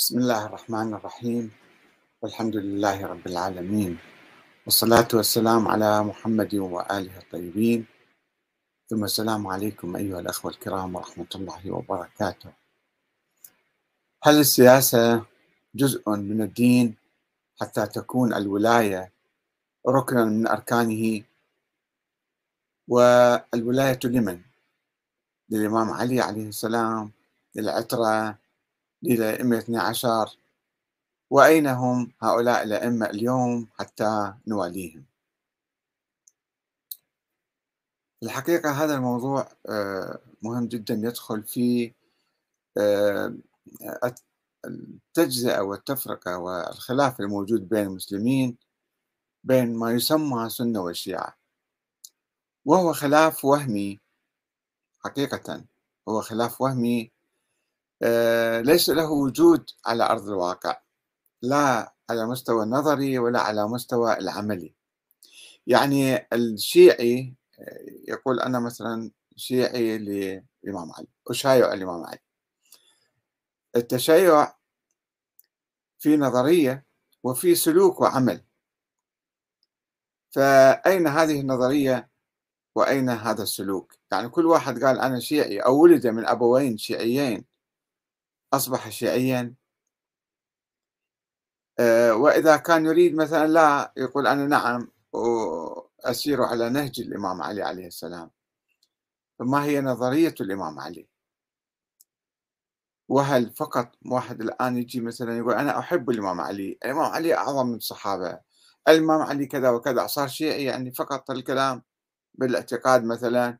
بسم الله الرحمن الرحيم. والحمد لله رب العالمين. والصلاة والسلام على محمد وآله الطيبين. ثم السلام عليكم أيها الأخوة الكرام ورحمة الله وبركاته. هل السياسة جزء من الدين حتى تكون الولاية ركنا من أركانه؟ والولاية لمن؟ للإمام علي عليه السلام للعترة للأئمة 12 وأين هم هؤلاء الأئمة اليوم حتى نواليهم الحقيقة هذا الموضوع مهم جدا يدخل في التجزئة والتفرقة والخلاف الموجود بين المسلمين بين ما يسمى سنة والشيعة. وهو خلاف وهمي حقيقة. هو خلاف وهمي ليس له وجود على أرض الواقع لا على مستوى النظري ولا على مستوى العملي. يعني الشيعي يقول أنا مثلا شيعي للإمام علي أشايع الإمام علي. التشيع في نظرية وفي سلوك وعمل. فأين هذه النظرية وأين هذا السلوك؟ يعني كل واحد قال أنا شيعي أو ولد من أبوين شيعيين. أصبح شيعيا وإذا كان يريد مثلا لا يقول أنا نعم أسير على نهج الإمام علي عليه السلام. فما هي نظرية الإمام علي؟ وهل فقط واحد الآن يجي مثلا يقول أنا أحب الإمام علي؟ الإمام علي أعظم من الصحابة. الإمام علي كذا وكذا صار شيعي يعني فقط الكلام بالاعتقاد مثلا.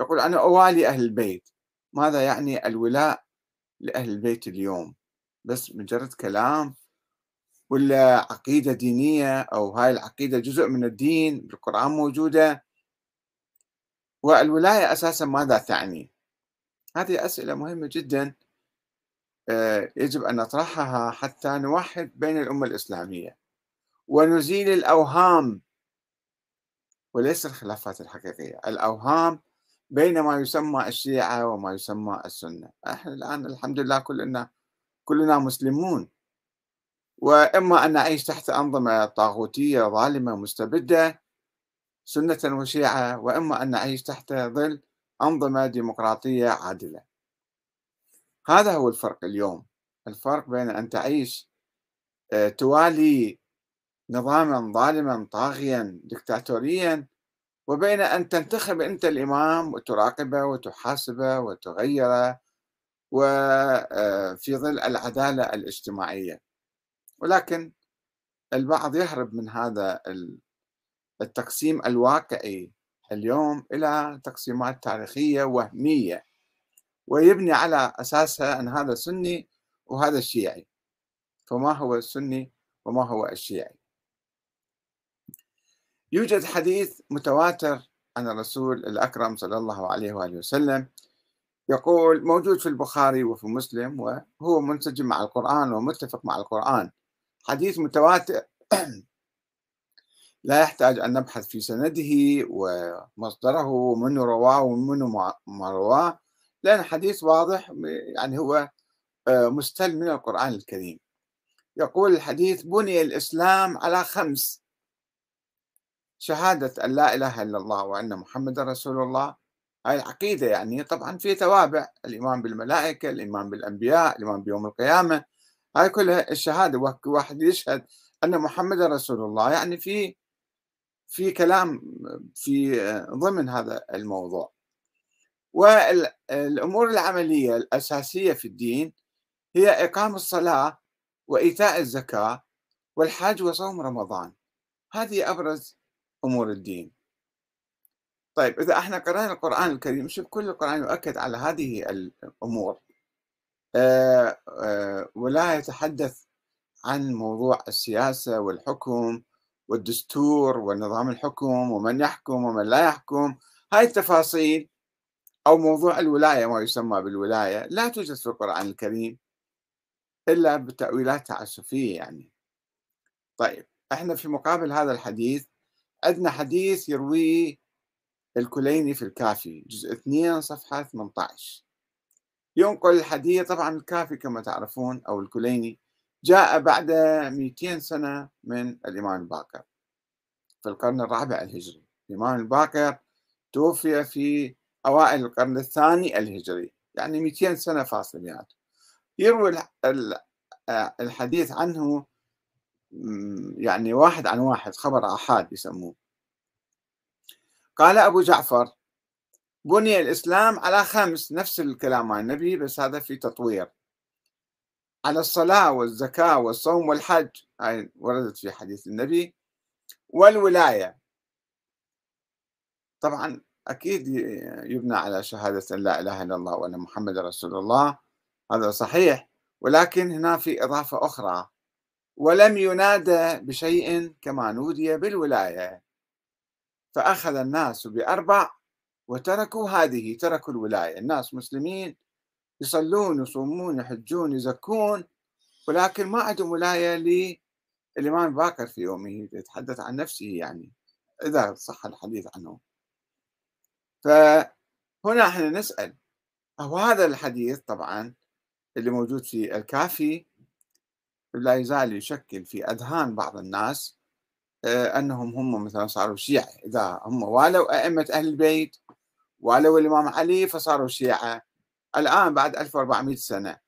يقول أنا أوالي أهل البيت. ماذا يعني الولاء لأهل البيت اليوم بس مجرد كلام ولا عقيدة دينية أو هاي العقيدة جزء من الدين بالقرآن موجودة. والولاية أساسا ماذا تعني؟ هذه أسئلة مهمة جدا يجب أن نطرحها حتى نوحد بين الأمة الإسلامية. ونزيل الأوهام وليس الخلافات الحقيقية الأوهام بين ما يسمى الشيعة وما يسمى السنة. إحنا الآن الحمد لله كلنا كلنا مسلمون. وإما أن نعيش تحت أنظمة طاغوتية ظالمة مستبدة سنة وشيعة وإما أن نعيش تحت ظل أنظمة ديمقراطية عادلة. هذا هو الفرق اليوم. الفرق بين أن تعيش توالي نظاما ظالما طاغيا دكتاتوريا وبين أن تنتخب أنت الإمام وتراقبه وتحاسبه وتغيره وفي ظل العدالة الاجتماعية. ولكن البعض يهرب من هذا التقسيم الواقعي اليوم إلى تقسيمات تاريخية وهمية ويبني على أساسها أن هذا سني وهذا شيعي. فما هو السني وما هو الشيعي؟ يوجد حديث متواتر عن الرسول الأكرم صلى الله عليه وآله وسلم يقول موجود في البخاري وفي مسلم وهو منسجم مع القرآن ومتفق مع القرآن. حديث متواتر لا يحتاج أن نبحث في سنده ومصدره ومن رواه ومن ما رواه لأن حديث واضح يعني هو مستل من القرآن الكريم. يقول الحديث بني الإسلام على خمس شهادة أن لا إله إلا الله وأن محمد رسول الله. هاي العقيدة يعني طبعا في توابع الإيمان بالملائكة الإيمان بالأنبياء الإيمان بيوم القيامة. هاي كلها الشهادة واحد يشهد أن محمد رسول الله. يعني في في كلام في ضمن هذا الموضوع. والأمور العملية الأساسية في الدين هي إقام الصلاة وإيتاء الزكاة والحج وصوم رمضان. هذه أبرز أمور الدين. طيب إذا إحنا قرأنا القرآن الكريم شوف كل القرآن يؤكد على هذه الأمور. آه آه ولا يتحدث عن موضوع السياسة والحكم والدستور ونظام الحكم ومن يحكم ومن لا يحكم. هاي التفاصيل أو موضوع الولاية ما يسمى بالولاية لا توجد في القرآن الكريم إلا بتأويلات تعسفية يعني. طيب إحنا في مقابل هذا الحديث عندنا حديث يرويه الكليني في الكافي جزء 2 صفحة 18 ينقل الحديث طبعا الكافي كما تعرفون أو الكليني جاء بعد 200 سنة من الإمام الباقر في القرن الرابع الهجري. الإمام الباقر توفي في أوائل القرن الثاني الهجري يعني 200 سنة فاصلة بيناتهم يروي الحديث عنه يعني واحد عن واحد خبر آحاد يسموه قال أبو جعفر بني الإسلام على خمس نفس الكلام مع النبي بس هذا في تطوير. على الصلاة والزكاة والصوم والحج هاي وردت في حديث النبي. والولاية طبعا أكيد يبنى على شهادة لا إله إلا الله وأن محمد رسول الله. هذا صحيح ولكن هنا في إضافة أخرى. ولم ينادى بشيء كما نودي بالولاية. فأخذ الناس بأربع وتركوا هذه تركوا الولاية. الناس مسلمين يصلون يصومون يحجون يزكون ولكن ما عندهم ولاية للإمام باكر في يومه يتحدث عن نفسه يعني إذا صح الحديث عنه. فهنا إحنا نسأل أو هذا الحديث طبعا اللي موجود في الكافي لا يزال يشكل في أذهان بعض الناس آه، أنهم هم مثلا صاروا شيعة. إذا هم والوا أئمة أهل البيت والوا الإمام علي فصاروا شيعة. الآن بعد 1400 سنة.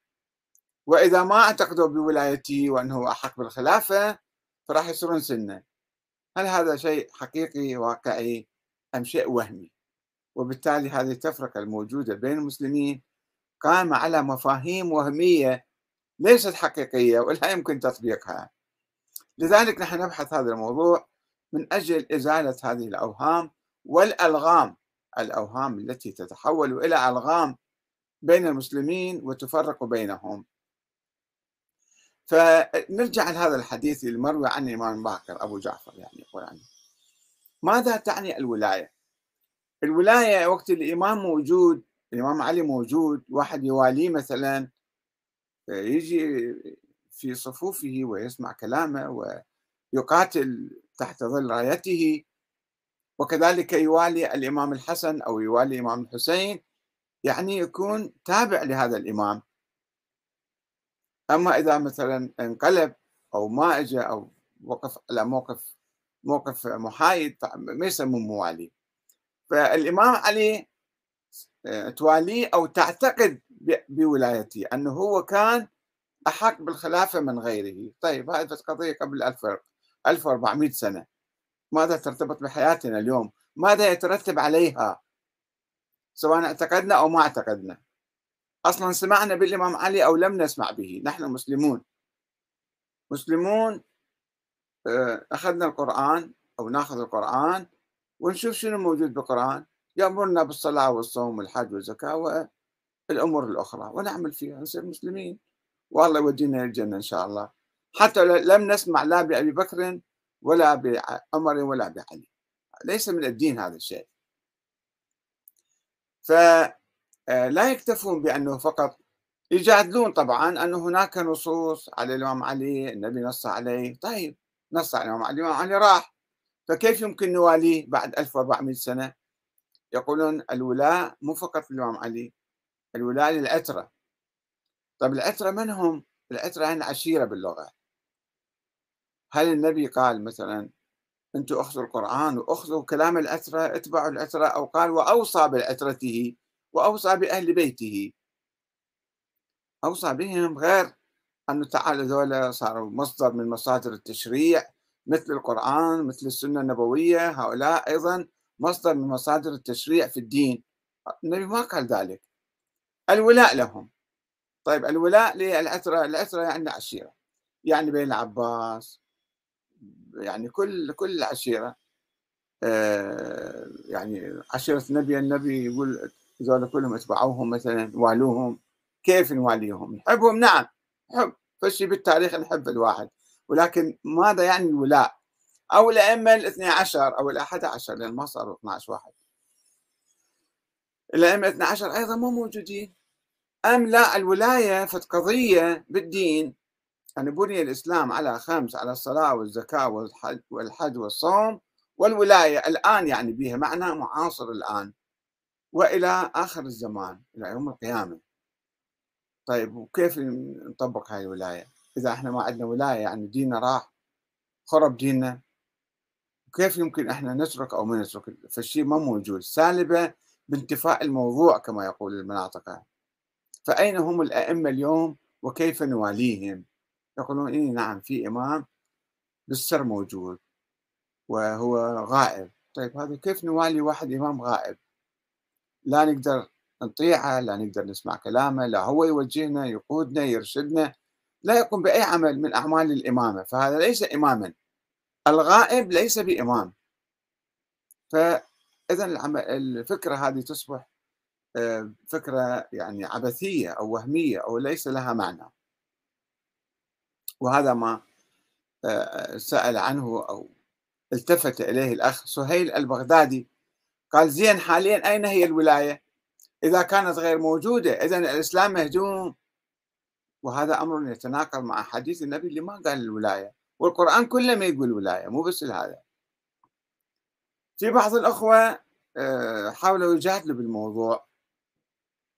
وإذا ما اعتقدوا بولايته وأنه أحق بالخلافة فراح يصيرون سنة. هل هذا شيء حقيقي واقعي أم شيء وهمي؟ وبالتالي هذه التفرقة الموجودة بين المسلمين قائمة على مفاهيم وهمية ليست حقيقية ولا يمكن تطبيقها. لذلك نحن نبحث هذا الموضوع من أجل إزالة هذه الأوهام والألغام الأوهام التي تتحول إلى ألغام بين المسلمين وتفرق بينهم. فنرجع لهذا الحديث المروي عن الإمام باكر أبو جعفر يعني يقول عنه ماذا تعني الولاية؟ الولاية وقت الإمام موجود الإمام علي موجود واحد يواليه مثلا يجي في صفوفه ويسمع كلامه ويقاتل تحت ظل رايته. وكذلك يوالي الإمام الحسن أو يوالي الإمام الحسين يعني يكون تابع لهذا الإمام. أما إذا مثلا انقلب أو ما اجى أو وقف على موقف موقف محايد ما يسموه موالي. فالإمام علي تواليه أو تعتقد بولايته أنه هو كان أحق بالخلافة من غيره. طيب هذه قضية قبل 1400 سنة. ماذا ترتبط بحياتنا اليوم؟ ماذا يترتب عليها؟ سواء اعتقدنا أو ما اعتقدنا. أصلا سمعنا بالإمام علي أو لم نسمع به. نحن مسلمون. مسلمون آه، أخذنا القرآن أو نأخذ القرآن ونشوف شنو موجود بالقرآن. يأمرنا بالصلاة والصوم والحج والزكاة والأمور الأخرى ونعمل فيها نصير مسلمين. والله يودينا الجنة إن شاء الله. حتى لم نسمع لا بأبي بكر ولا بعمر ولا بعلي. ليس من الدين هذا الشيء. فلا آه، يكتفون بأنه فقط يجادلون طبعا أن هناك نصوص على الإمام علي النبي نص عليه. طيب نص على الإمام علي الإمام علي راح. فكيف يمكن نواليه بعد 1400 سنة؟ يقولون الولاء مو فقط الإمام علي. الولاء للعترة. طيب العترة من هم؟ العترة هن عشيرة باللغة. هل النبي قال مثلا أنتم أخذوا القرآن وأخذوا كلام العترة اتبعوا العترة أو قال وأوصى بعترته وأوصى بأهل بيته؟ أوصى بهم غير أنه تعالى ذولا صاروا مصدر من مصادر التشريع مثل القرآن مثل السنة النبوية هؤلاء أيضا مصدر من مصادر التشريع في الدين. النبي ما قال ذلك. الولاء لهم. طيب الولاء للعترة العترة يعني عشيرة يعني بين العباس يعني كل كل العشيرة. آه، يعني عشيرة النبي النبي يقول ذولا كلهم اتبعوهم مثلا والوهم كيف نواليهم؟ نحبهم نعم نحب فشي بالتاريخ نحب الواحد. ولكن ماذا يعني الولاء؟ أو الأئمة الاثني عشر أو الأحد عشر لأن ما صاروا 12 واحد. الأئمة الاثني عشر أيضا مو موجودين. أم لا الولاية فت قضية بالدين أن بني الإسلام على خمس على الصلاة والزكاة والحج, والحج والصوم والولاية الآن يعني بها معنى معاصر الآن. وإلى آخر الزمان إلى يوم القيامة. طيب وكيف نطبق هاي الولاية؟ إذا إحنا ما عندنا ولاية يعني ديننا راح خرب ديننا. كيف يمكن إحنا نترك أو ما نترك؟ فالشيء ما موجود. سالبة بانتفاء الموضوع كما يقول المناطق. فأين هم الأئمة اليوم وكيف نواليهم؟ يقولون إيه نعم في إمام بالسر موجود وهو غائب. طيب هذا كيف نوالي واحد إمام غائب؟ لا نقدر نطيعه لا نقدر نسمع كلامه لا هو يوجهنا يقودنا يرشدنا لا يقوم بأي عمل من أعمال الإمامة. فهذا ليس اماما الغائب ليس بإمام. فإذا الفكرة هذه تصبح آه، فكرة يعني عبثية أو وهمية أو ليس لها معنى. وهذا ما آه، سأل عنه أو التفت إليه الأخ سهيل البغدادي. قال زين حاليا أين هي الولاية؟ إذا كانت غير موجودة إذا الإسلام مهدوم وهذا أمر يتناقض مع حديث النبي اللي ما قال الولاية. والقرآن كله ما يقول ولاية مو بس هذا في بعض الأخوة آه، حاولوا يجادلوا بالموضوع.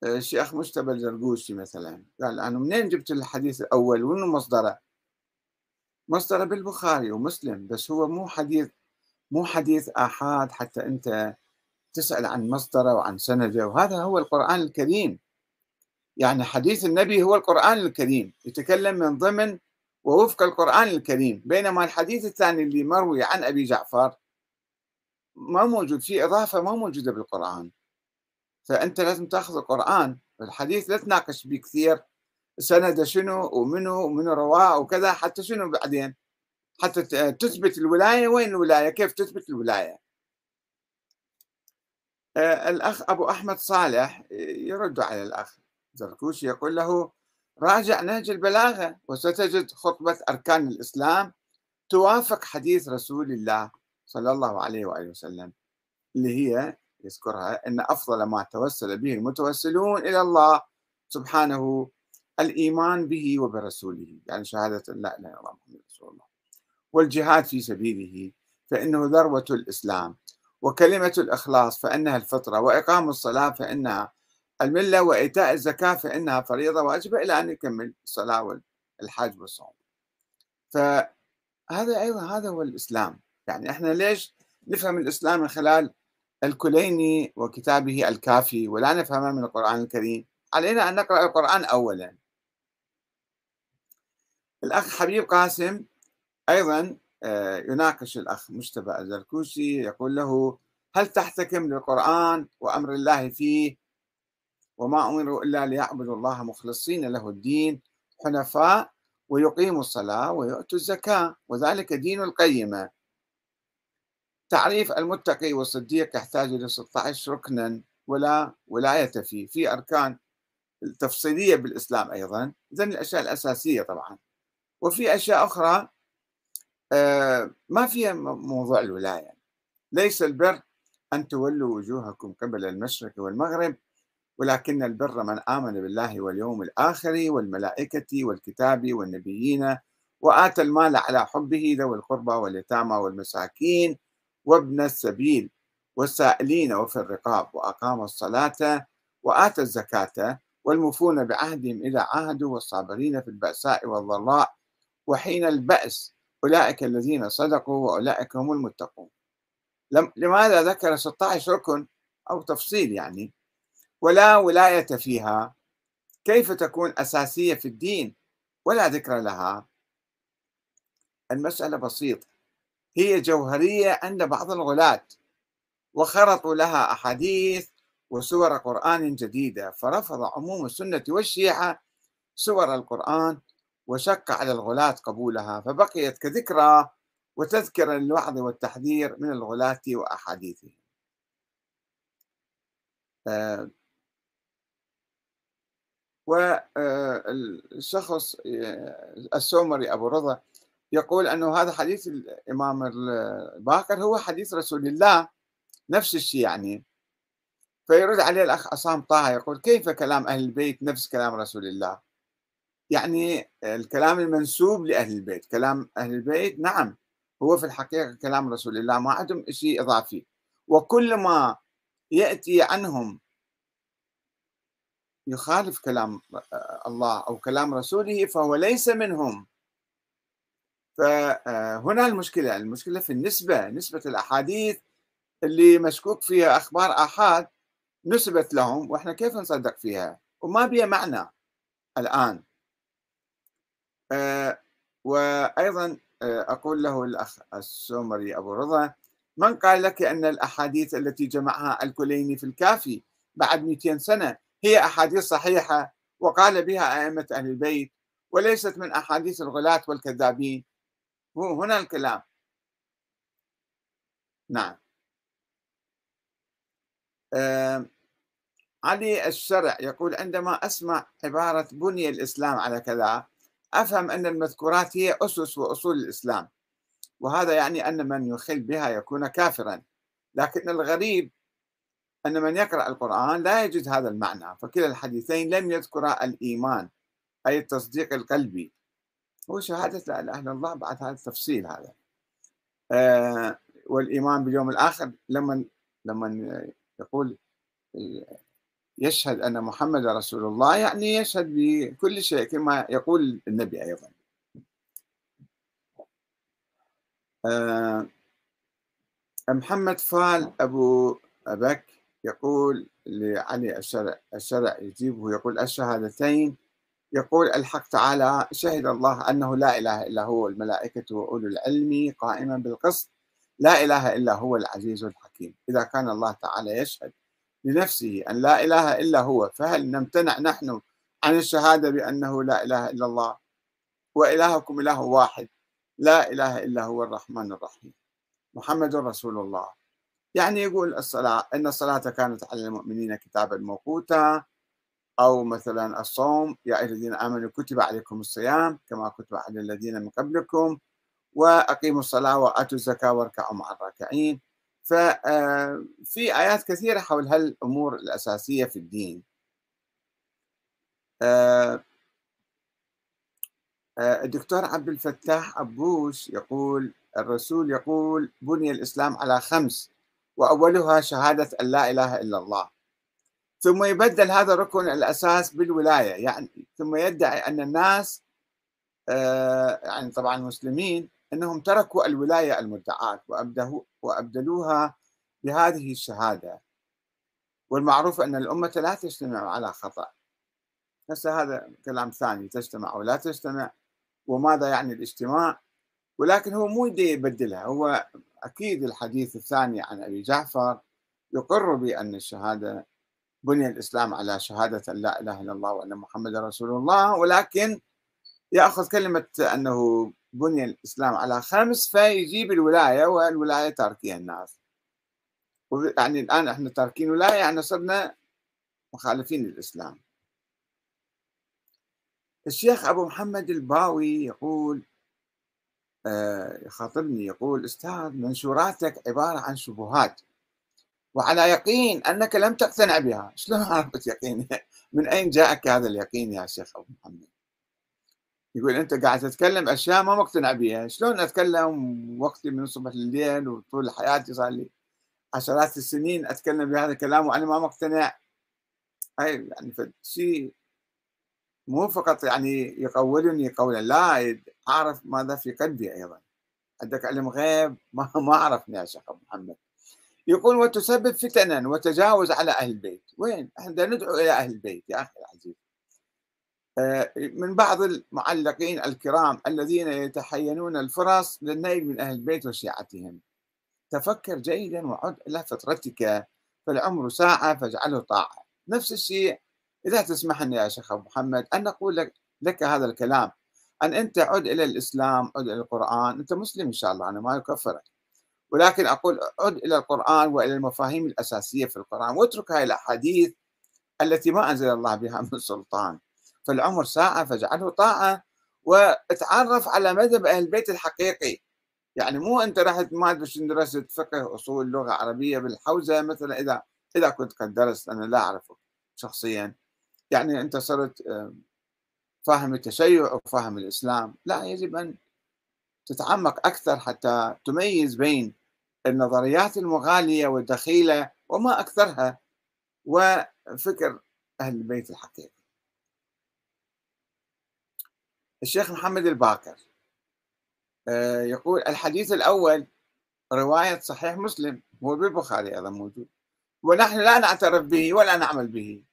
آه، الشيخ مجتبى الزرقوشي مثلا قال أنا منين جبت الحديث الأول؟ وإنه مصدره؟ مصدره بالبخاري ومسلم بس هو مو حديث مو حديث آحاد حتى أنت تسأل عن مصدره وعن سنده وهذا هو القرآن الكريم. يعني حديث النبي هو القرآن الكريم يتكلم من ضمن ووفق القرآن الكريم بينما الحديث الثاني اللي مروي عن أبي جعفر ما موجود فيه إضافة ما موجودة بالقرآن. فأنت لازم تأخذ القرآن الحديث لا تناقش به كثير سند شنو ومنو ومنو رواه وكذا حتى شنو بعدين؟ حتى تثبت الولاية وين الولاية؟ كيف تثبت الولاية؟ آه، الأخ أبو أحمد صالح يرد على الأخ زركوشي يقول له راجع نهج البلاغة وستجد خطبة أركان الإسلام توافق حديث رسول الله. صلى الله عليه وآله وسلم اللي هي يذكرها أن أفضل ما توسل به المتوسلون إلى الله سبحانه الإيمان به وبرسوله يعني شهادة لا إله إلا الله محمد رسول الله. والجهاد في سبيله فإنه ذروة الإسلام وكلمة الإخلاص فإنها الفطرة وإقام الصلاة فإنها الملة وإيتاء الزكاة فإنها فريضة واجبة إلى أن يكمل الصلاة والحج والصوم. فهذا أيضا هذا هو الإسلام. يعني إحنا ليش نفهم الإسلام من خلال الكليني وكتابه الكافي ولا نفهمه من القرآن الكريم؟ علينا أن نقرأ القرآن أولا. الأخ حبيب قاسم أيضا آه، يناقش الأخ مجتبى الزركوشي يقول له هل تحتكم للقرآن وأمر الله فيه وما أمروا إلا ليعبدوا الله مخلصين له الدين حنفاء ويقيموا الصلاة ويؤتوا الزكاة وذلك دين القيمة؟ تعريف المتقي والصديق يحتاج إلى 16 ركنا ولا ولاية فيه. في أركان تفصيلية بالإسلام أيضا إذن الأشياء الأساسية طبعا. وفي أشياء أخرى آه، ما فيها موضوع الولاية. ليس البر أن تولوا وجوهكم قبل المشرق والمغرب ولكن البر من آمن بالله واليوم الآخر والملائكة والكتاب والنبيين وآتى المال على حبه ذوي القربى واليتامى والمساكين وابن السبيل والسائلين وفي الرقاب وأقام الصلاة وآتى الزكاة والمفون بعهدهم إذا عاهدوا والصابرين في البأساء والضراء وحين البأس. أولئك الذين صدقوا وأولئك هم المتقون. لماذا ذكر 16 ركن أو تفصيل يعني؟ ولا ولاية فيها. كيف تكون أساسية في الدين؟ ولا ذكر لها. المسألة بسيطة. هي جوهرية عند بعض الغلاة وخرطوا لها أحاديث وسور قرآن جديدة فرفض عموم السنة والشيعة سور القرآن وشق على الغلاة قبولها فبقيت كذكرى وتذكر للوعظ والتحذير من الغلاة وأحاديثهم. آه، والشخص آه، السومري أبو رضا يقول أنه هذا حديث الإمام الباقر هو حديث رسول الله نفس الشيء يعني. فيرد عليه الأخ عصام طه يقول كيف كلام أهل البيت نفس كلام رسول الله؟ يعني الكلام المنسوب لأهل البيت كلام أهل البيت نعم هو في الحقيقة كلام رسول الله ما عندهم شيء إضافي. وكل ما يأتي عنهم يخالف كلام الله أو كلام رسوله فهو ليس منهم. فهنا المشكلة المشكلة في النسبة نسبة الأحاديث اللي مشكوك فيها أخبار آحاد نسبت لهم وإحنا كيف نصدق فيها؟ وما بها معنى الآن. آه، وأيضا آه، أقول له الأخ السومري أبو رضا من قال لك أن الأحاديث التي جمعها الكليني في الكافي بعد 200 سنة هي أحاديث صحيحة وقال بها أئمة أهل البيت وليست من أحاديث الغلاة والكذابين؟ هنا الكلام. نعم. آه علي الشرع يقول عندما أسمع عبارة بني الإسلام على كذا أفهم أن المذكورات هي أسس وأصول الإسلام. وهذا يعني أن من يخل بها يكون كافرا. لكن الغريب أن من يقرأ القرآن لا يجد هذا المعنى فكلا الحديثين لم يذكرا الإيمان أي التصديق القلبي. هو شهادة لا إله إلا الله بعد هذا التفصيل هذا. آه والإيمان باليوم الآخر لما لما يقول يشهد أن محمد رسول الله يعني يشهد بكل شيء كما يقول النبي أيضا. آه، محمد فال أبو أبك يقول لعلي الشرع الشرع يجيبه يقول الشهادتين يقول الحق تعالى شهد الله أنه لا إله إلا هو الملائكة وأولو العلم قائما بالقسط. لا إله إلا هو العزيز الحكيم. إذا كان الله تعالى يشهد لنفسه أن لا إله إلا هو فهل نمتنع نحن عن الشهادة بأنه لا إله إلا الله؟ وإلهكم إله واحد لا إله إلا هو الرحمن الرحيم. محمد رسول الله. يعني يقول الصلاة أن الصلاة كانت على المؤمنين كتابا موقوتا أو مثلا الصوم يا أيها الذين آمنوا كتب عليكم الصيام كما كتب على الذين من قبلكم وأقيموا الصلاة وآتوا الزكاة واركعوا مع الراكعين. ففي آه، آيات كثيرة حول هالأمور الأساسية في الدين. آه، آه، الدكتور عبد الفتاح أبوش يقول الرسول يقول بني الإسلام على خمس وأولها شهادة أن لا إله إلا الله. ثم يبدل هذا الركن الأساس بالولاية. يعني ثم يدعي أن الناس يعني طبعا المسلمين أنهم تركوا الولاية المدعاة وأبدلوها بهذه الشهادة. والمعروف أن الأمة لا تجتمع على خطأ. هسه هذا كلام ثاني تجتمع أو لا تجتمع وماذا يعني الاجتماع؟ ولكن هو مو يبدلها. هو أكيد الحديث الثاني عن أبي جعفر يقر بأن الشهادة بني الإسلام على شهادة أن لا إله إلا الله وأن محمد رسول الله ولكن يأخذ كلمة أنه بني الإسلام على خمس فيجيب الولاية والولاية تاركيها الناس. يعني الآن إحنا تاركين ولاية يعني صرنا مخالفين للإسلام. الشيخ أبو محمد الباوي يقول آه، يخاطبني يقول أستاذ منشوراتك عبارة عن شبهات. وعلى يقين أنك لم تقتنع بها. شلون عرفت يقين؟ من أين جاءك هذا اليقين يا شيخ أبو محمد؟ يقول أنت قاعد تتكلم أشياء ما مقتنع بها. شلون أتكلم؟ وقتي من الصبح لليل وطول حياتي صار لي عشرات السنين أتكلم بهذا الكلام وأنا ما مقتنع. هاي يعني شيء مو فقط يعني يقولني قولا لا أعرف ماذا في قلبي أيضا. عندك علم غيب؟ ما ما عرفني يا شيخ محمد. يقول وتسبب فتنا وتجاوز على أهل البيت. وين؟ إحنا ندعو إلى أهل البيت يا أخي العزيز. آه، من بعض المعلقين الكرام الذين يتحينون الفرص للنيل من أهل البيت وشيعتهم. تفكر جيدا وعد إلى فطرتك فالعمر ساعة فاجعله طاعة. نفس الشيء إذا تسمح لنا يا شيخ أبو محمد أن نقول لك, لك هذا الكلام. أن أنت عد إلى الإسلام عد إلى القرآن. أنت مسلم إن شاء الله أنا ما يكفرك ولكن أقول عد إلى القرآن وإلى المفاهيم الأساسية في القرآن واترك هاي الأحاديث التي ما أنزل الله بها من سلطان. فالعمر ساعة فاجعله طاعة وتعرف على مذهب أهل البيت الحقيقي. يعني مو أنت رحت ما أدري درست فقه أصول لغة عربية بالحوزة مثلا إذا إذا كنت قد درست أنا لا أعرفك شخصيا. يعني أنت صرت فاهم التشيع وفاهم الإسلام. لا يجب أن تتعمق أكثر حتى تميز بين النظريات المغالية والدخيلة وما أكثرها وفكر أهل البيت الحقيقي. الشيخ محمد الباكر آه، يقول الحديث الأول رواية صحيح مسلم هو بالبخاري أيضا موجود ونحن لا نعترف به ولا نعمل به.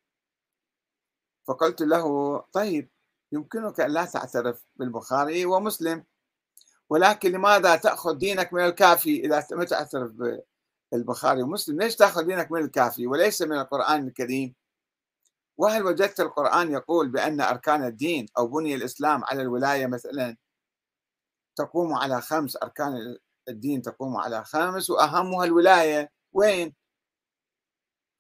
فقلت له طيب يمكنك أن لا تعترف بالبخاري ومسلم ولكن لماذا تأخذ دينك من الكافي إذا ما تعترف بالبخاري ومسلم؟ ليش تأخذ دينك من الكافي وليس من القرآن الكريم؟ وهل وجدت القرآن يقول بأن أركان الدين أو بني الإسلام على الولاية مثلا تقوم على خمس؟ أركان الدين تقوم على خمس وأهمها الولاية. وين؟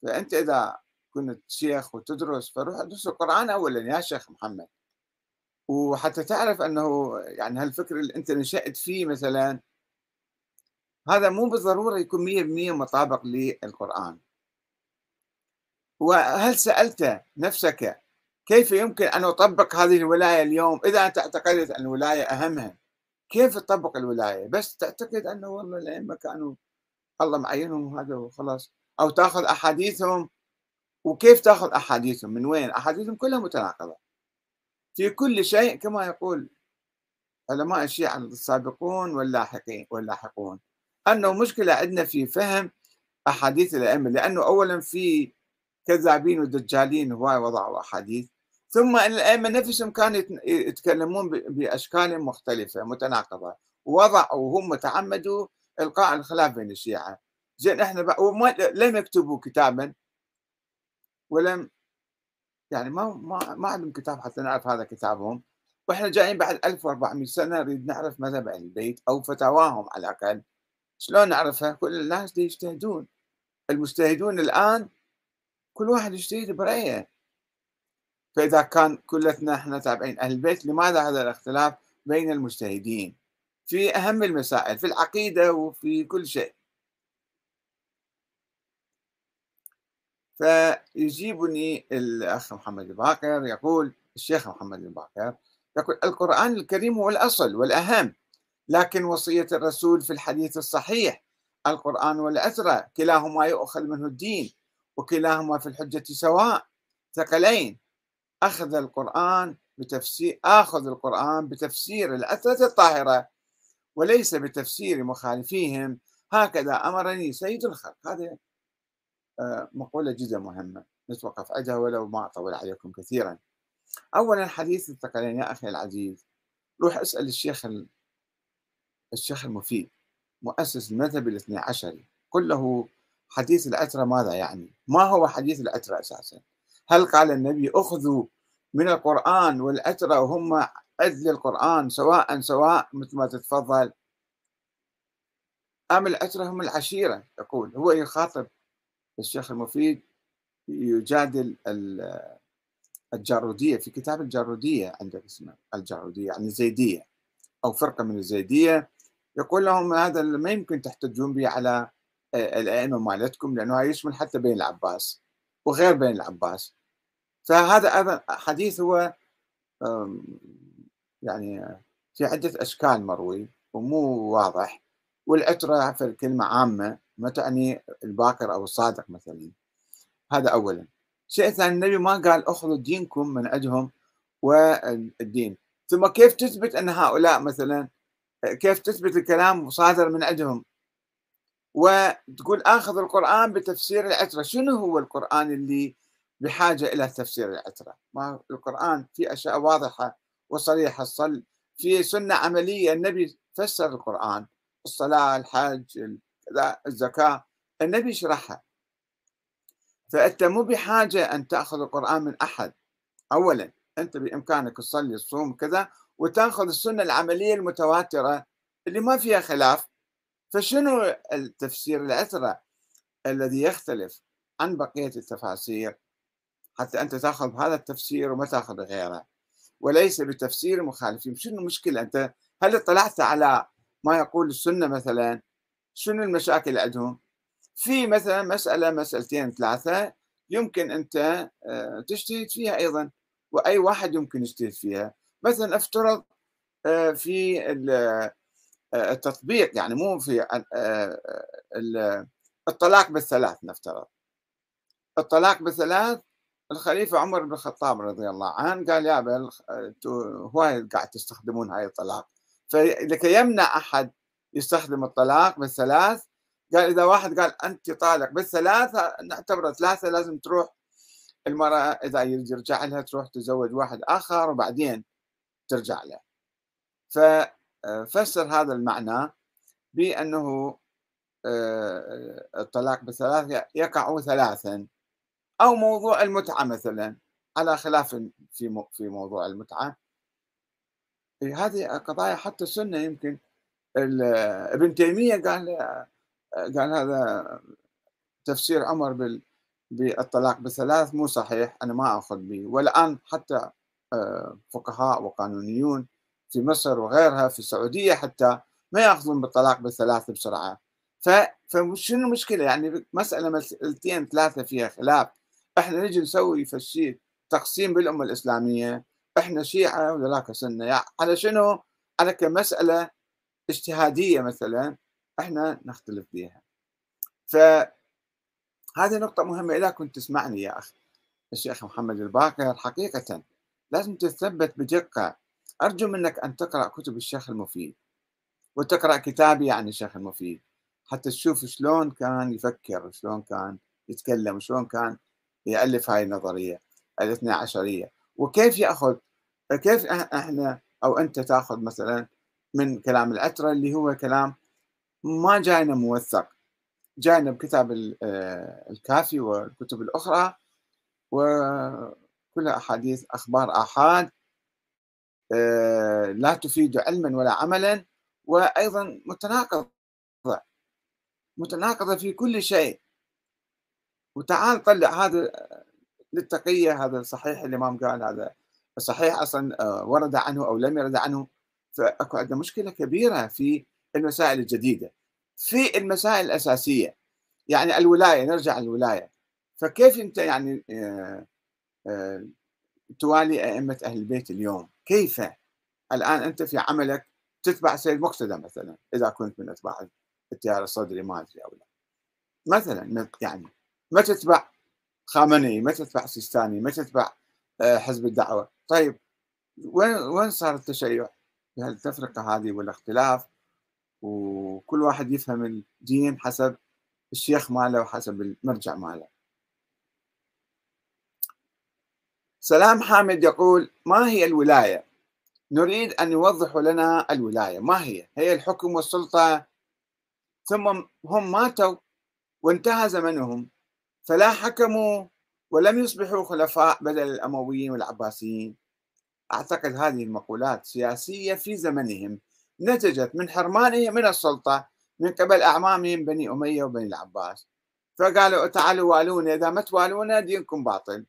فأنت إذا كنت شيخ وتدرس فروح ادرس القرآن أولا يا شيخ محمد. وحتى تعرف أنه يعني هالفكر اللي أنت نشأت فيه مثلا هذا مو بالضرورة يكون 100% مطابق للقرآن. وهل سألت نفسك كيف يمكن أن أطبق هذه الولاية اليوم؟ إذا أنت أعتقدت أن الولاية أهمها كيف تطبق الولاية؟ بس تعتقد أنه والله الأئمة كانوا الله معينهم هذا وخلاص. أو تأخذ أحاديثهم وكيف تأخذ أحاديثهم؟ من وين؟ أحاديثهم كلها متناقضة. في كل شيء كما يقول علماء الشيعة السابقون واللاحقين واللاحقون. أنه مشكلة عندنا في فهم أحاديث الأئمة لأنه أولا في كذابين ودجالين هواي وضعوا أحاديث ثم أن الأئمة نفسهم كانوا يتكلمون بأشكال مختلفة متناقضة. ووضعوا وهم تعمدوا إلقاء الخلاف بين الشيعة. زين إحنا وما لم يكتبوا كتابا ولم يعني ما ما ما عندهم كتاب حتى نعرف هذا كتابهم. وإحنا جايين بعد 1400 سنة نريد نعرف مذهب أهل البيت أو فتاواهم على الأقل. شلون نعرفها؟ كل الناس يجتهدون. المجتهدون الآن كل واحد يجتهد برأيه. فإذا كان كلتنا إحنا تابعين أهل البيت لماذا هذا الاختلاف بين المجتهدين؟ في أهم المسائل في العقيدة وفي كل شيء. فيجيبني الأخ محمد الباقر يقول الشيخ محمد الباقر يقول القرآن الكريم هو الأصل والأهم لكن وصية الرسول في الحديث الصحيح القرآن والأثرة كلاهما يؤخذ منه الدين وكلاهما في الحجة سواء ثقلين. أخذ القرآن بتفسير آخذ القرآن بتفسير الأثرة الطاهرة وليس بتفسير مخالفيهم. هكذا أمرني سيد الخلق. آه، مقولة جدا مهمة. نتوقف عندها ولو ما أطول عليكم كثيرا. أولا حديث الثقلين يا أخي العزيز. روح اسأل الشيخ الشيخ المفيد مؤسس المذهب الاثني عشري قل له حديث الأترة ماذا يعني؟ ما هو حديث الأترة أساسا؟ هل قال النبي أخذوا من القرآن والأترة وهم عدل القرآن سواء سواء مثل ما تتفضل؟ أم الأترة هم العشيرة؟ يقول هو يخاطب الشيخ المفيد يجادل الجارودية في كتاب الجارودية عندك اسمه الجارودية يعني الزيدية أو فرقة من الزيدية. يقول لهم هذا ما يمكن تحتجون به على الأئمة مالتكم لأنه يشمل حتى بين العباس وغير بين العباس. فهذا أيضا حديث هو يعني في عدة أشكال مروي ومو واضح والعترة في الكلمة عامة. ما تعني الباكر أو الصادق مثلا. هذا اولا. شيء ثاني النبي ما قال أخذوا دينكم من عندهم والدين. ثم كيف تثبت أن هؤلاء مثلا كيف تثبت الكلام صادر من عندهم؟ وتقول اخذ القرآن بتفسير العترة. شنو هو القرآن اللي بحاجة إلى تفسير العترة؟ ما القرآن في أشياء واضحة وصريحة. الصل في سنة عملية النبي فسر القرآن. الصلاة الحج الزكاة. النبي شرحها. فانت مو بحاجة أن تأخذ القرآن من أحد. اولا أنت بإمكانك تصلي الصوم كذا وتأخذ السنة العملية المتواترة اللي ما فيها خلاف. فشنو التفسير العثرة الذي يختلف عن بقية التفاسير؟ حتى أنت تأخذ هذا التفسير وما تأخذ غيره. وليس بتفسير المخالفين شنو المشكلة أنت؟ هل اطلعت على ما يقول السنة مثلا؟ شنو المشاكل اللي عندهم؟ في مثلا مسألة مسألتين ثلاثة يمكن أنت آه، تجتهد فيها أيضا وأي واحد يمكن يجتهد فيها. مثلا افترض آه، في التطبيق يعني مو في آه، آه، الطلاق بالثلاث نفترض. الطلاق بالثلاث الخليفة عمر بن الخطاب رضي الله عنه قال يا بل هواي قاعد تستخدمون هاي الطلاق؟ فلكي يمنع أحد يستخدم الطلاق بالثلاث. قال إذا واحد قال أنت طالق بالثلاثة نعتبر ثلاثة لازم تروح المرأة إذا يرجع لها تروح تزوج واحد آخر وبعدين ترجع له. ففسر هذا المعنى بأنه آه، الطلاق بالثلاث يقع ثلاثا أو موضوع المتعة مثلا على خلاف في في موضوع المتعة. هذه قضايا حتى السنة يمكن ابن تيمية قال قال هذا تفسير عمر بالطلاق بالثلاث مو صحيح أنا ما أخذ به. والآن حتى آه، فقهاء وقانونيون في مصر وغيرها في السعودية حتى ما يأخذون بالطلاق بالثلاث بسرعة. فشنو المشكلة؟ يعني مسألة مسألتين ثلاثة فيها خلاف. إحنا نجي نسوي فشي تقسيم بالأمة الإسلامية. إحنا شيعة وذاك سنة. يعني على شنو؟ على كمسألة اجتهادية مثلا إحنا نختلف فيها فهذه نقطة مهمة إذا كنت تسمعني يا أخي الشيخ محمد الباقر. حقيقة لازم تثبت بدقة. أرجو منك أن تقرأ كتب الشيخ المفيد وتقرأ كتابي عن الشيخ المفيد حتى تشوف شلون كان يفكر شلون كان يتكلم شلون كان يألف هاي النظرية الاثنى عشرية. وكيف يأخذ كيف إحنا أو أنت تأخذ مثلا من كلام الأترة اللي هو كلام ما جاينا موثق. جاينا بكتاب آه، الكافي والكتب الأخرى وكلها أحاديث أخبار آحاد آه، لا تفيد علما ولا عملا وأيضا متناقضة. متناقضة في كل شيء. وتعال طلع هذا للتقية هذا الصحيح الإمام قال هذا الصحيح أصلا آه، ورد عنه أو لم يرد عنه. فأكو عندنا مشكلة كبيرة في المسائل الجديدة في المسائل الأساسية. يعني الولاية نرجع للولاية. فكيف أنت يعني آه، آه، توالي أئمة أهل البيت اليوم؟ كيف الآن أنت في عملك تتبع سيد مقتدى مثلا إذا كنت من أتباع التيار الصدري ما أدري أو لا. مثلا يعني ما تتبع خامنئي ما تتبع سيستاني ما تتبع آه، حزب الدعوة. طيب وين وين صار التشيع؟ التفرقة هذه والاختلاف وكل واحد يفهم الدين حسب الشيخ ماله وحسب المرجع ماله. سلام حامد يقول ما هي الولاية؟ نريد أن يوضحوا لنا الولاية. ما هي؟ هي الحكم والسلطة. ثم هم ماتوا وانتهى زمنهم. فلا حكموا ولم يصبحوا خلفاء بدل الأمويين والعباسيين. أعتقد هذه المقولات سياسية في زمنهم نتجت من حرمانهم من السلطة من قبل أعمامهم بني أمية وبني العباس. فقالوا تعالوا والونا إذا ما توالونا دينكم باطل.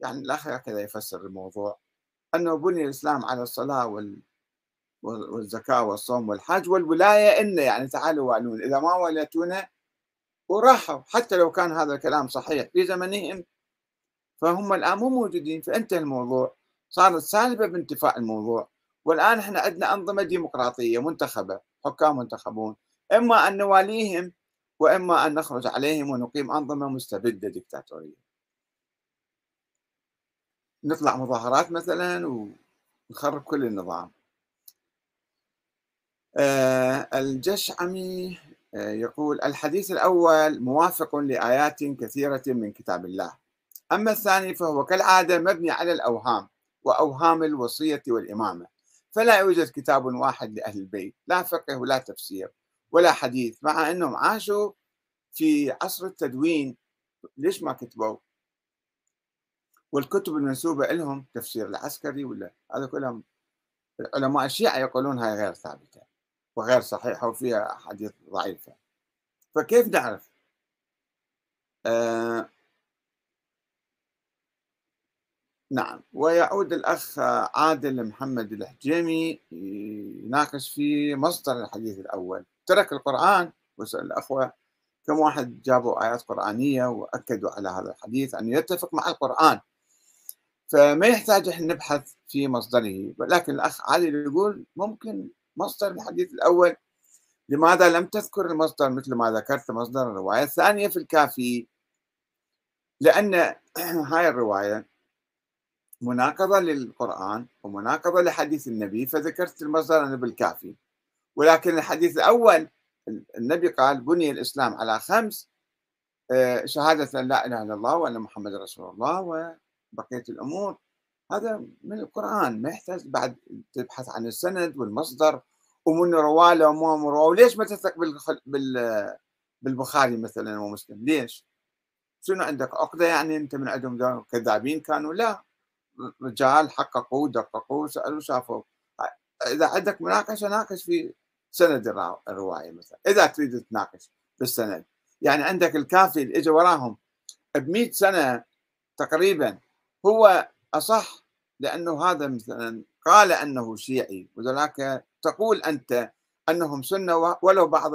يعني الأخ هكذا يفسر الموضوع. أنه بني الإسلام على الصلاة وال والزكاة والصوم والحج والولاية إن يعني تعالوا والونا إذا ما وليتونا وراحوا. حتى لو كان هذا الكلام صحيح في زمنهم فهم الآن مو موجودين. فانتهى الموضوع. صارت سالبة بانتفاء الموضوع. والآن إحنا عندنا أنظمة ديمقراطية منتخبة حكام منتخبون. إما أن نواليهم وإما أن نخرج عليهم ونقيم أنظمة مستبدة ديكتاتورية. نطلع مظاهرات مثلا ونخرب كل النظام. آه الجشعمي آه يقول الحديث الأول موافق لآيات كثيرة من كتاب الله. أما الثاني فهو كالعادة مبني على الأوهام. وأوهام الوصية والإمامة. فلا يوجد كتاب واحد لأهل البيت لا فقه ولا تفسير ولا حديث مع أنهم عاشوا في عصر التدوين. ليش ما كتبوا؟ والكتب المنسوبة لهم تفسير العسكري ولا؟ هذا كلهم علماء الشيعة يقولون هاي غير ثابتة وغير صحيحة وفيها أحاديث ضعيفة. فكيف نعرف؟ آه نعم. ويعود الأخ عادل محمد الحجيمي يناقش في مصدر الحديث الأول. ترك القرآن. وسأل الأخوة كم واحد جابوا آيات قرآنية وأكدوا على هذا الحديث أنه يتفق مع القرآن. فما يحتاج إحنا نبحث في مصدره. ولكن الأخ عادل يقول ممكن مصدر الحديث الأول. لماذا لم تذكر المصدر مثل ما ذكرت مصدر الرواية الثانية في الكافي؟ لأن هاي الرواية مناقضة للقرآن ومناقضة لحديث النبي فذكرت المصدر أنا بالكافي. ولكن الحديث الأول النبي قال بني الإسلام على خمس آه، شهادة لا إله إلا الله وأن محمد رسول الله وبقية الأمور. هذا من القرآن ما يحتاج بعد تبحث عن السند والمصدر. ومن رواه وما رواه وليش ما تثق بال بالبخاري مثلا ومسلم؟ ليش؟ شنو عندك عقدة يعني أنت من عندهم كذابين كانوا؟ لا. رجال حققوا دققوا سألوا شافوا إذا عندك مناقشة ناقش في سند الرواية مثلا. إذا تريد تناقش بالسند. يعني عندك الكافي اللي اجى وراهم ب 100 سنة تقريبا هو أصح لأنه هذا مثلا قال أنه شيعي وذلك تقول أنت أنهم سنة ولو بعض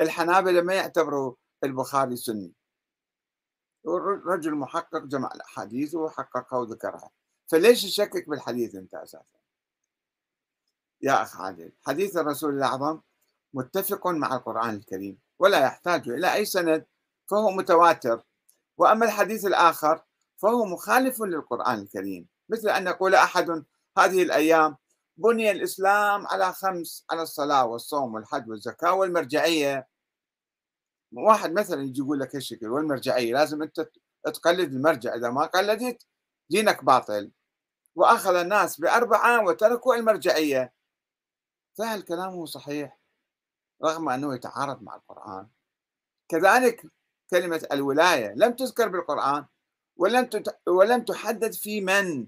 الحنابلة ما يعتبروا البخاري سني. رجل محقق جمع الأحاديث وحققها وذكرها فليش تشكك بالحديث أنت أساسا؟ يا أخ عادل حديث الرسول الأعظم متفق مع القرآن الكريم ولا يحتاج إلى أي سند فهو متواتر. وأما الحديث الآخر فهو مخالف للقرآن الكريم مثل أن يقول أحد هذه الأيام بني الإسلام على خمس على الصلاة والصوم والحج والزكاة والمرجعية. واحد مثلا يجي يقول لك هالشكل والمرجعية لازم أنت تقلد المرجع إذا ما قلدت دينك باطل. وأخذ الناس بأربعة وتركوا المرجعية. فهل كلامه صحيح رغم أنه يتعارض مع القرآن؟ كذلك كلمة الولاية لم تذكر بالقرآن ولم ولم تحدد في من.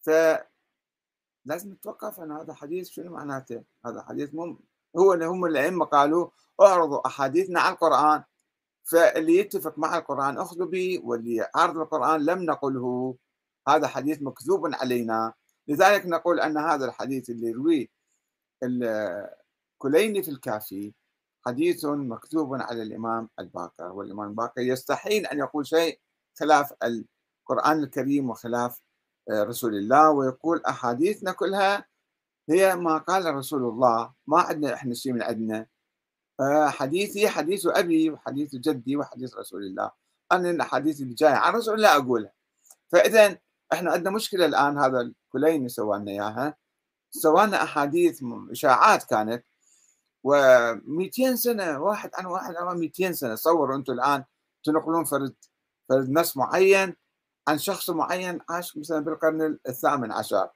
فلازم نتوقف أن هذا حديث شنو معناته؟ هذا حديث مم هو اللي هم الأئمة قالوا اعرضوا أحاديثنا على القرآن. فاللي يتفق مع القرآن أخذوا به واللي يعارض القرآن لم نقله. هذا حديث مكذوب علينا. لذلك نقول أن هذا الحديث اللي يرويه الكليني في الكافي حديث مكذوب على الإمام الباقر والإمام الباقر يستحيل أن يقول شيء خلاف القرآن الكريم وخلاف آه، رسول الله ويقول أحاديثنا كلها هي ما قال رسول الله ما عندنا إحنا شيء من عندنا. آه، حديثي حديث أبي وحديث جدي وحديث رسول الله. أنا الأحاديث اللي جاية عن رسول الله أقولها. فإذا إحنا عندنا مشكلة الآن هذا الكليني سوى لنا إياها. سوى لنا أحاديث إشاعات كانت و200 سنة واحد عن واحد عن 200 سنة تصوروا أنتم الآن تنقلون فرد فرد نص معين عن شخص معين عاش مثلا بالقرن الثامن عشر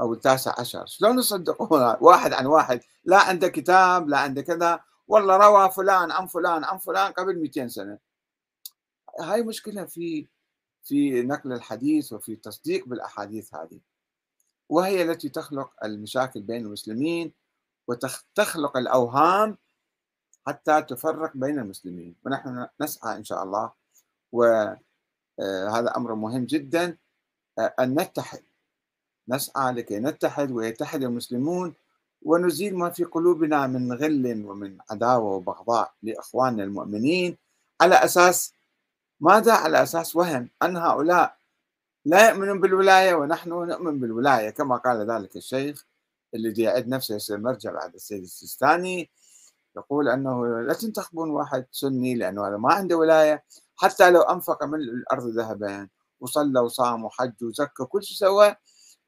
أو التاسع عشر. شلون نصدقون واحد عن واحد. لا عنده كتاب لا عنده كذا. والله روى فلان عن فلان عن فلان قبل 200 سنة. هاي مشكلة في في نقل الحديث وفي تصديق بالأحاديث هذه. وهي التي تخلق المشاكل بين المسلمين وتخلق الأوهام حتى تفرق بين المسلمين. ونحن نسعى إن شاء الله وهذا آه، أمر مهم جدا آه، أن نتحد. نسعى لكي نتحد ويتحد المسلمون ونزيل ما في قلوبنا من غل ومن عداوة وبغضاء لإخواننا المؤمنين على أساس ماذا؟ على أساس وهم؟ أن هؤلاء لا يؤمنون بالولاية ونحن نؤمن بالولاية كما قال ذلك الشيخ الذي يعد نفسه يصير مرجع بعد السيد السيستاني يقول أنه لا تنتخبون واحد سني لأنه ما عنده ولاية حتى لو أنفق من الأرض ذهبا وصلى وصام وحج وزكى كل شيء سوى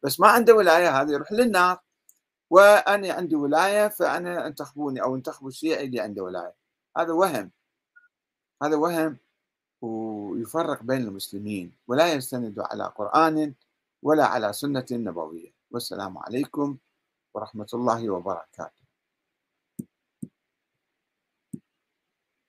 بس ما عنده ولاية هذا يروح للنار وأنا عندي ولاية فأنا انتخبوني أو انتخبوا الشيعي اللي عنده ولاية. هذا وهم. هذا وهم. ويفرق بين المسلمين ولا يستند على قرآن ولا على سنة نبوية. والسلام عليكم ورحمة الله وبركاته.